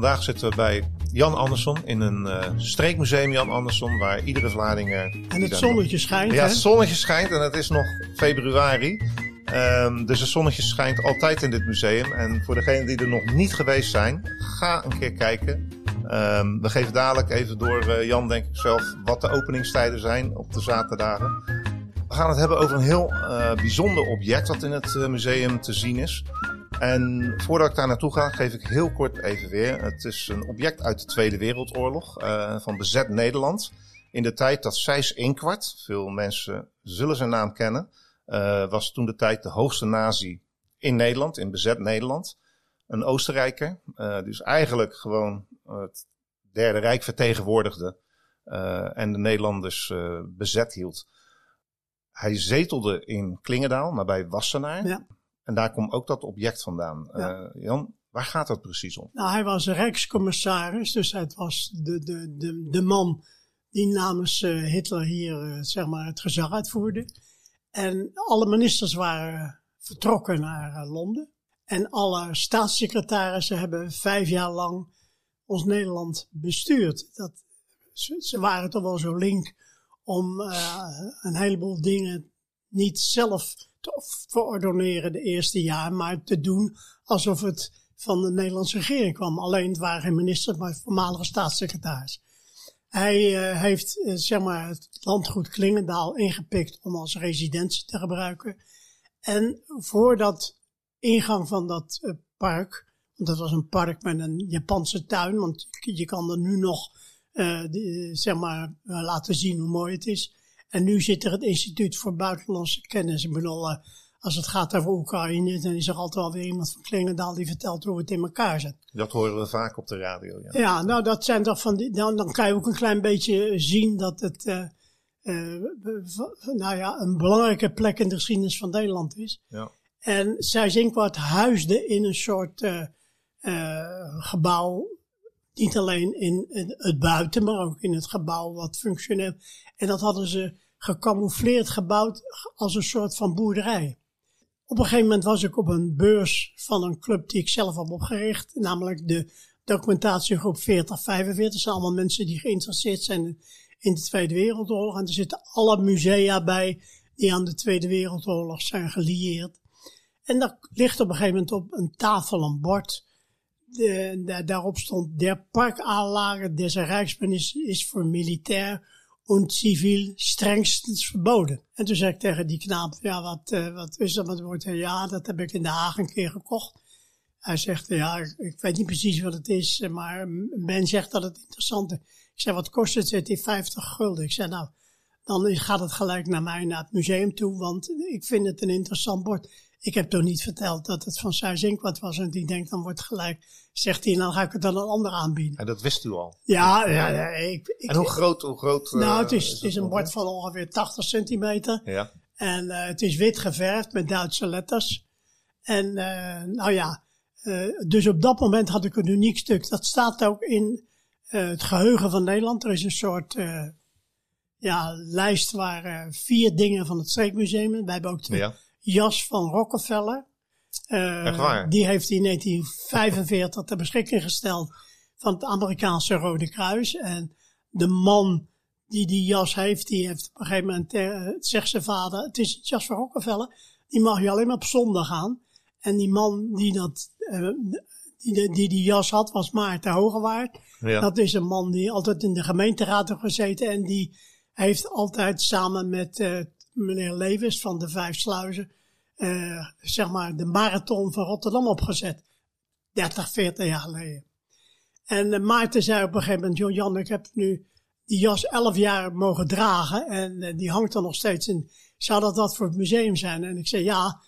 Vandaag zitten we bij Jan Andersson in een uh, streekmuseum Jan Andersson, waar iedere Vlaardingen... En het zonnetje schijnt, Ja, hè? het zonnetje schijnt en het is nog februari. Um, dus het zonnetje schijnt altijd in dit museum. En voor degenen die er nog niet geweest zijn, ga een keer kijken. Um, we geven dadelijk even door uh, Jan, denk ik zelf, wat de openingstijden zijn op de zaterdagen. We gaan het hebben over een heel uh, bijzonder object wat in het museum te zien is. En voordat ik daar naartoe ga, geef ik heel kort even weer. Het is een object uit de Tweede Wereldoorlog uh, van bezet Nederland. In de tijd dat Sijs Inkwart, veel mensen zullen zijn naam kennen, uh, was toen de tijd de hoogste nazi in Nederland, in bezet Nederland. Een Oostenrijker, uh, dus eigenlijk gewoon het Derde Rijk vertegenwoordigde en de Nederlanders bezet hield. Hij zetelde in Klingendaal, nabij Wassenaar. Ja. En daar komt ook dat object vandaan. Ja. Uh, Jan, waar gaat dat precies om? Nou, hij was rijkscommissaris, dus het was de, de, de, de man die namens uh, Hitler hier uh, zeg maar het gezag uitvoerde. En alle ministers waren vertrokken naar Londen. En alle staatssecretarissen hebben vijf jaar lang ons Nederland bestuurd. Dat, ze, ze waren toch wel zo link om een heleboel dingen niet zelf te verordoneren de eerste jaar, maar te doen alsof het van de Nederlandse regering kwam. Alleen het waren geen ministers, maar voormalige staatssecretaris. Hij uh, heeft uh, zeg maar het landgoed Klingendaal ingepikt om als residentie te gebruiken. En voor dat ingang van dat uh, park, want dat was een park met een Japanse tuin, want je kan er nu nog zeg maar laten zien hoe mooi het is. En nu zit er het Instituut voor Buitenlandse Kennis. Ik bedoel, uh, als het gaat over Oekraïne, dan is er altijd wel weer iemand van Klingendaal die vertelt hoe het in elkaar zit. Dat horen we vaak op de radio. Ja, ja nou dat zijn toch van die, dan, dan kan je ook een klein beetje zien dat het, uh, uh, nou ja, een belangrijke plek in de geschiedenis van Nederland is. Ja. En Sijs-Inkwart huisde in een soort gebouw niet alleen in het buiten, maar ook in het gebouw wat functioneel. En dat hadden ze gecamoufleerd gebouwd als een soort van boerderij. Op een gegeven moment was ik op een beurs van een club die ik zelf heb opgericht, namelijk de documentatiegroep 4045. Dat zijn allemaal mensen die geïnteresseerd zijn in de Tweede Wereldoorlog. En er zitten alle musea bij die aan de Tweede Wereldoorlog zijn gelieerd. En daar ligt op een gegeven moment op een tafel een bord de, de, daarop stond: Der Parkanlage des Rijksministers is voor militair en civiel strengstens verboden. En toen zei ik tegen die knaap: Ja, wat, uh, wat is dat met woord? Ja, dat heb ik in Den Haag een keer gekocht. Hij zegt: Ja, ik, weet niet precies wat het is, maar men zegt dat het interessant is. Ik zei: Wat kost het? Hij 50 gulden. Ik zei: Nou, dan gaat het gelijk naar mij, naar het museum toe, want ik vind het een interessant bord. Ik heb toch niet verteld dat het van Sijs Inkwart was. En die denkt, dan wordt gelijk, zegt hij, dan ga ik het dan een ander aanbieden. En dat wist u al? Ja, ja, ja ik, ik, En hoe groot, hoe groot? Nou, uh, het is, het is een bord van ongeveer 80 centimeter. Ja. En uh, het is wit geverfd met Duitse letters. En uh, nou ja, dus op dat moment had ik een uniek stuk. Dat staat ook in het geheugen van Nederland. Er is een soort ja, lijst waar vier dingen van het Streekmuseum. Wij hebben ook twee. Ja jas van Rockefeller. Uh, die heeft hij in 1945 ter beschikking gesteld van het Amerikaanse Rode Kruis. En de man die die jas heeft, die heeft op een gegeven moment, uh, zegt zijn vader, het is het jas van Rockefeller, die mag je alleen maar op zondag aan. En die man die dat, uh, die, die die jas had, was Maarten Hogewaard. Ja. Dat is een man die altijd in de gemeenteraad heeft gezeten en die heeft altijd samen met meneer Lewis van de Vijf Sluizen, uh, zeg maar, de marathon van Rotterdam opgezet. 30, 40 jaar geleden. En uh, Maarten zei op een gegeven moment, joh Jan, ik heb nu die jas 11 jaar mogen dragen en uh, die hangt er nog steeds in. Zou dat wat voor het museum zijn? En ik zei, ja,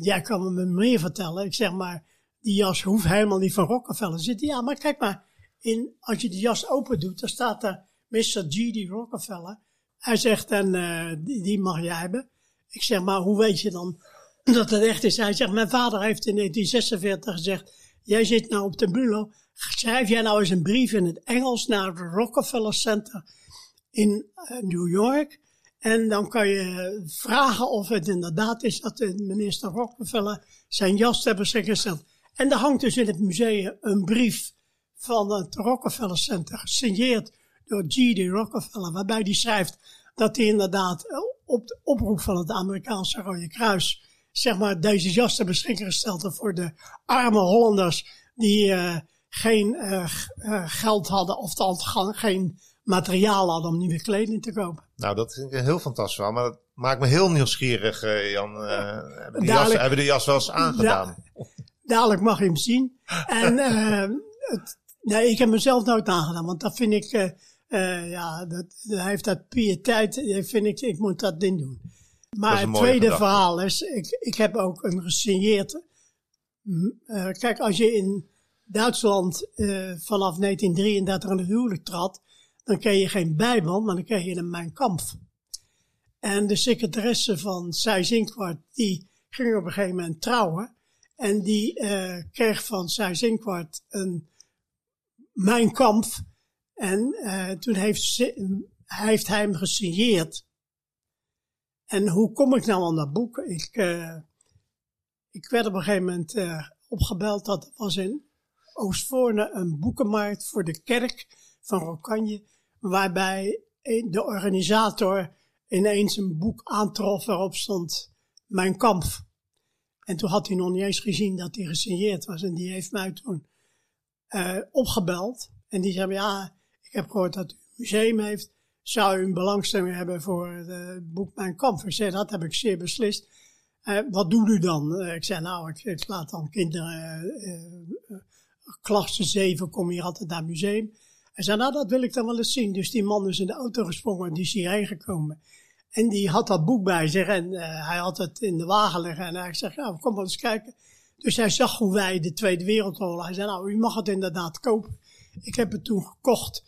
jij kan me meer vertellen. Ik zeg maar, die jas hoeft helemaal niet van Rockefeller te zitten. Ja, maar kijk maar, in, als je die jas open doet, dan staat er Mr. G.D. Rockefeller. Hij zegt, en uh, die mag jij hebben. Ik zeg, maar hoe weet je dan dat het echt is? Hij zegt, mijn vader heeft in 1946 gezegd, jij zit nou op de Mulo. Schrijf jij nou eens een brief in het Engels naar het Rockefeller Center in uh, New York. En dan kan je vragen of het inderdaad is dat de minister Rockefeller zijn jas ter beschikking. En er hangt dus in het museum een brief van het Rockefeller Center, gesigneerd door G.D. Rockefeller, waarbij hij schrijft dat hij inderdaad eh, op de oproep van het Amerikaanse Rode Kruis, zeg maar, deze jas ter beschikking gesteld voor de arme Hollanders die uh, geen uh, geld hadden, of geen materiaal hadden om nieuwe kleding te kopen. Nou, dat vind ik heel fantastisch wel, maar dat maakt me heel nieuwsgierig, Jan. hebben, die jas, hebben jas wel eens aangedaan? dadelijk mag je hem zien. En het, nee, ik heb mezelf nooit aangedaan, want dat vind ik uh, ja, dat, hij heeft dat pietijd, vind ik, ik moet dat ding doen. Maar het tweede verhaal is, ik, ik heb ook een gesigneerd. Uh, kijk, als je in Duitsland uh, vanaf 1933 aan het huwelijk trad, dan kreeg je geen Bijbel, maar dan kreeg je een Mijn Kamp. En de secretaresse van Sijs Inkwart, die ging op een gegeven moment trouwen. En die kreeg van Sijs Inkwart een Mijn Kamp en uh, toen heeft, heeft hij hem gesigneerd. En hoe kom ik nou aan dat boek? Ik, uh, ik werd op een gegeven moment uh, opgebeld. Dat was in Oostvoorne een boekenmarkt voor de kerk van Rokanje. Waarbij de organisator ineens een boek aantrof waarop stond Mijn Kamp. En toen had hij nog niet eens gezien dat hij gesigneerd was. En die heeft mij toen opgebeld. En die zei, ja, heb gehoord dat u een museum heeft. Zou u een belangstelling hebben voor het boek Mijn Kamp? Zei, dat heb ik zeer beslist. Uh, wat doet u dan? Ik zei, nou, ik, ik laat dan kinderen, uh, klasse 7, kom hier altijd naar het museum. Hij zei, nou, dat wil ik dan wel eens zien. Dus die man is in de auto gesprongen en die is hierheen gekomen. En die had dat boek bij zich en hij had het in de wagen liggen. En hij zegt, nou, kom wel eens kijken. Dus hij zag hoe wij de Tweede Wereldoorlog. Hij zei, nou, u mag het inderdaad kopen. Ik heb het toen gekocht.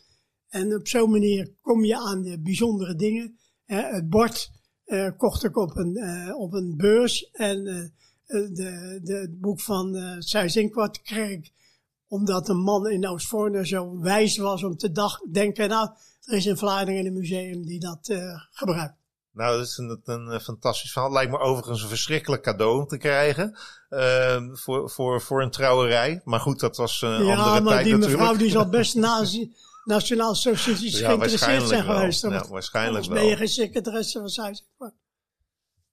En op zo'n manier kom je aan de bijzondere dingen. het bord uh, kocht ik op een, uh, op een beurs. En uh, de, de, het boek van uh, Sijs kreeg ik omdat een man in Oostvoorne zo wijs was om te dag, denken, nou, er is in Vlaardingen een museum die dat gebruikt. Nou, dat is een, een, fantastisch verhaal. Lijkt me overigens een verschrikkelijk cadeau om te krijgen. Uh, voor, voor, voor een trouwerij. Maar goed, dat was een ja, andere tijd natuurlijk. Ja, maar die mevrouw die zal best nazi, Nationaal Socialistisch ja, geïnteresseerd zijn geweest. Ja, waarschijnlijk wel. ben je geen secretaresse van Zuid.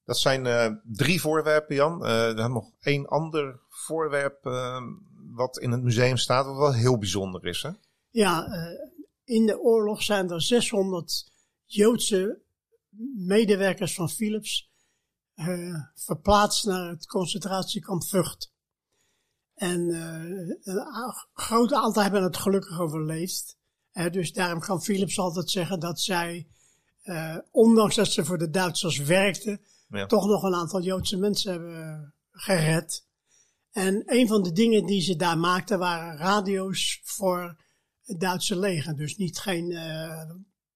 Dat zijn uh, drie voorwerpen, Jan. Uh, er is nog één ander voorwerp uh, wat in het museum staat, wat wel heel bijzonder is. Hè? Ja, in de oorlog zijn er 600 Joodse medewerkers van Philips verplaatst naar het concentratiekamp Vught. En een groot aantal hebben het gelukkig overleefd dus daarom kan Philips altijd zeggen dat zij, uh, ondanks dat ze voor de Duitsers werkten, toch nog een aantal Joodse mensen hebben gered. En een van de dingen die ze daar maakten waren radio's voor het Duitse leger. Dus niet geen uh,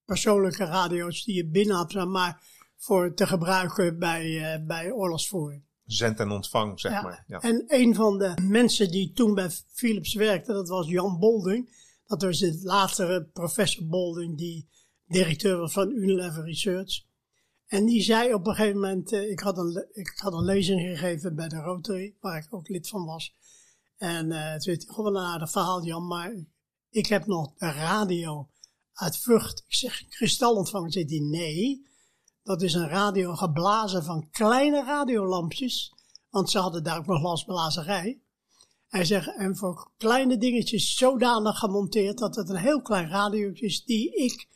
persoonlijke radio's die je binnen had, maar voor te gebruiken bij, uh, bij oorlogsvoering. Zend en ontvang, zeg maar. Ja. En een van de mensen die toen bij Philips werkte, dat was Jan Bolding. Dat was de latere professor Bolding, die directeur was van Unilever Research. En die zei op een gegeven moment, uh, ik, had een, ik had een lezing gegeven bij de Rotary, waar ik ook lid van was. En uh, toen zei hij, een aardig verhaal Jan, maar ik heb nog de radio uit Vught. Ik zeg, kristalentvanger. Zegt hij, nee, dat is een radio geblazen van kleine radiolampjes. Want ze hadden daar ook nog glasblazerij. Hij zegt, en voor kleine dingetjes zodanig gemonteerd dat het een heel klein radio is die ik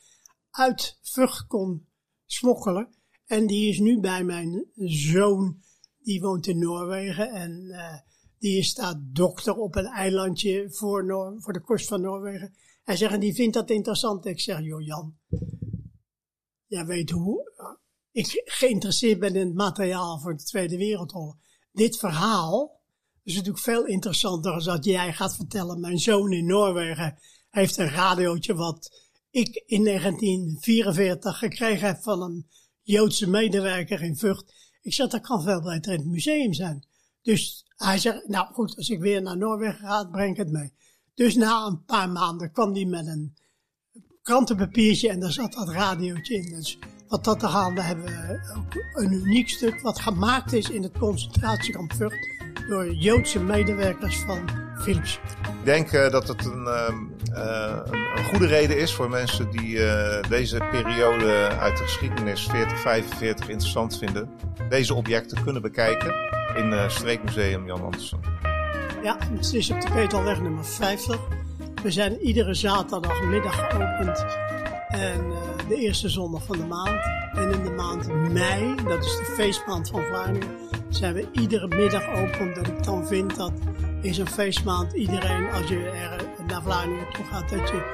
uit Vught kon smokkelen. En die is nu bij mijn zoon, die woont in Noorwegen en uh, die staat dokter op een eilandje voor, voor de kust van Noorwegen. Hij zegt, en die vindt dat interessant. Ik zeg, joh Jan, jij weet hoe ik geïnteresseerd ben in het materiaal voor de Tweede Wereldoorlog. Dit verhaal is natuurlijk veel interessanter als dat jij gaat vertellen. Mijn zoon in Noorwegen heeft een radiootje wat ik in 1944 gekregen heb van een Joodse medewerker in Vught. Ik zeg, dat kan veel beter in het museum zijn. Dus hij zegt, nou goed, als ik weer naar Noorwegen ga, breng ik het mee. Dus na een paar maanden kwam hij met een krantenpapiertje en daar zat dat radiootje in. Dus wat dat te gaan, we hebben ook een uniek stuk wat gemaakt is in het concentratiekamp Vught door Joodse medewerkers van Philips. Ik denk uh, dat het een, uh, een, een, goede reden is voor mensen die uh, deze periode uit de geschiedenis 4045 interessant vinden. Deze objecten kunnen bekijken in Streekmuseum Jan Andersen. Ja, het is op de Ketelweg nummer 50. We zijn iedere zaterdagmiddag geopend en de eerste zondag van de maand. En in de maand mei, dat is de feestmaand van Vlaanderen, zijn we iedere middag open. Omdat ik dan vind dat in zo'n feestmaand iedereen, als je er naar Vlaanderen toe gaat, dat je,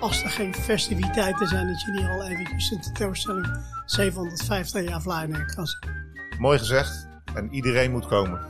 als er geen festiviteiten zijn, dat je hier al eventjes een tentoonstelling 750 jaar Vlaanderen kan zien. Mooi gezegd. En iedereen moet komen.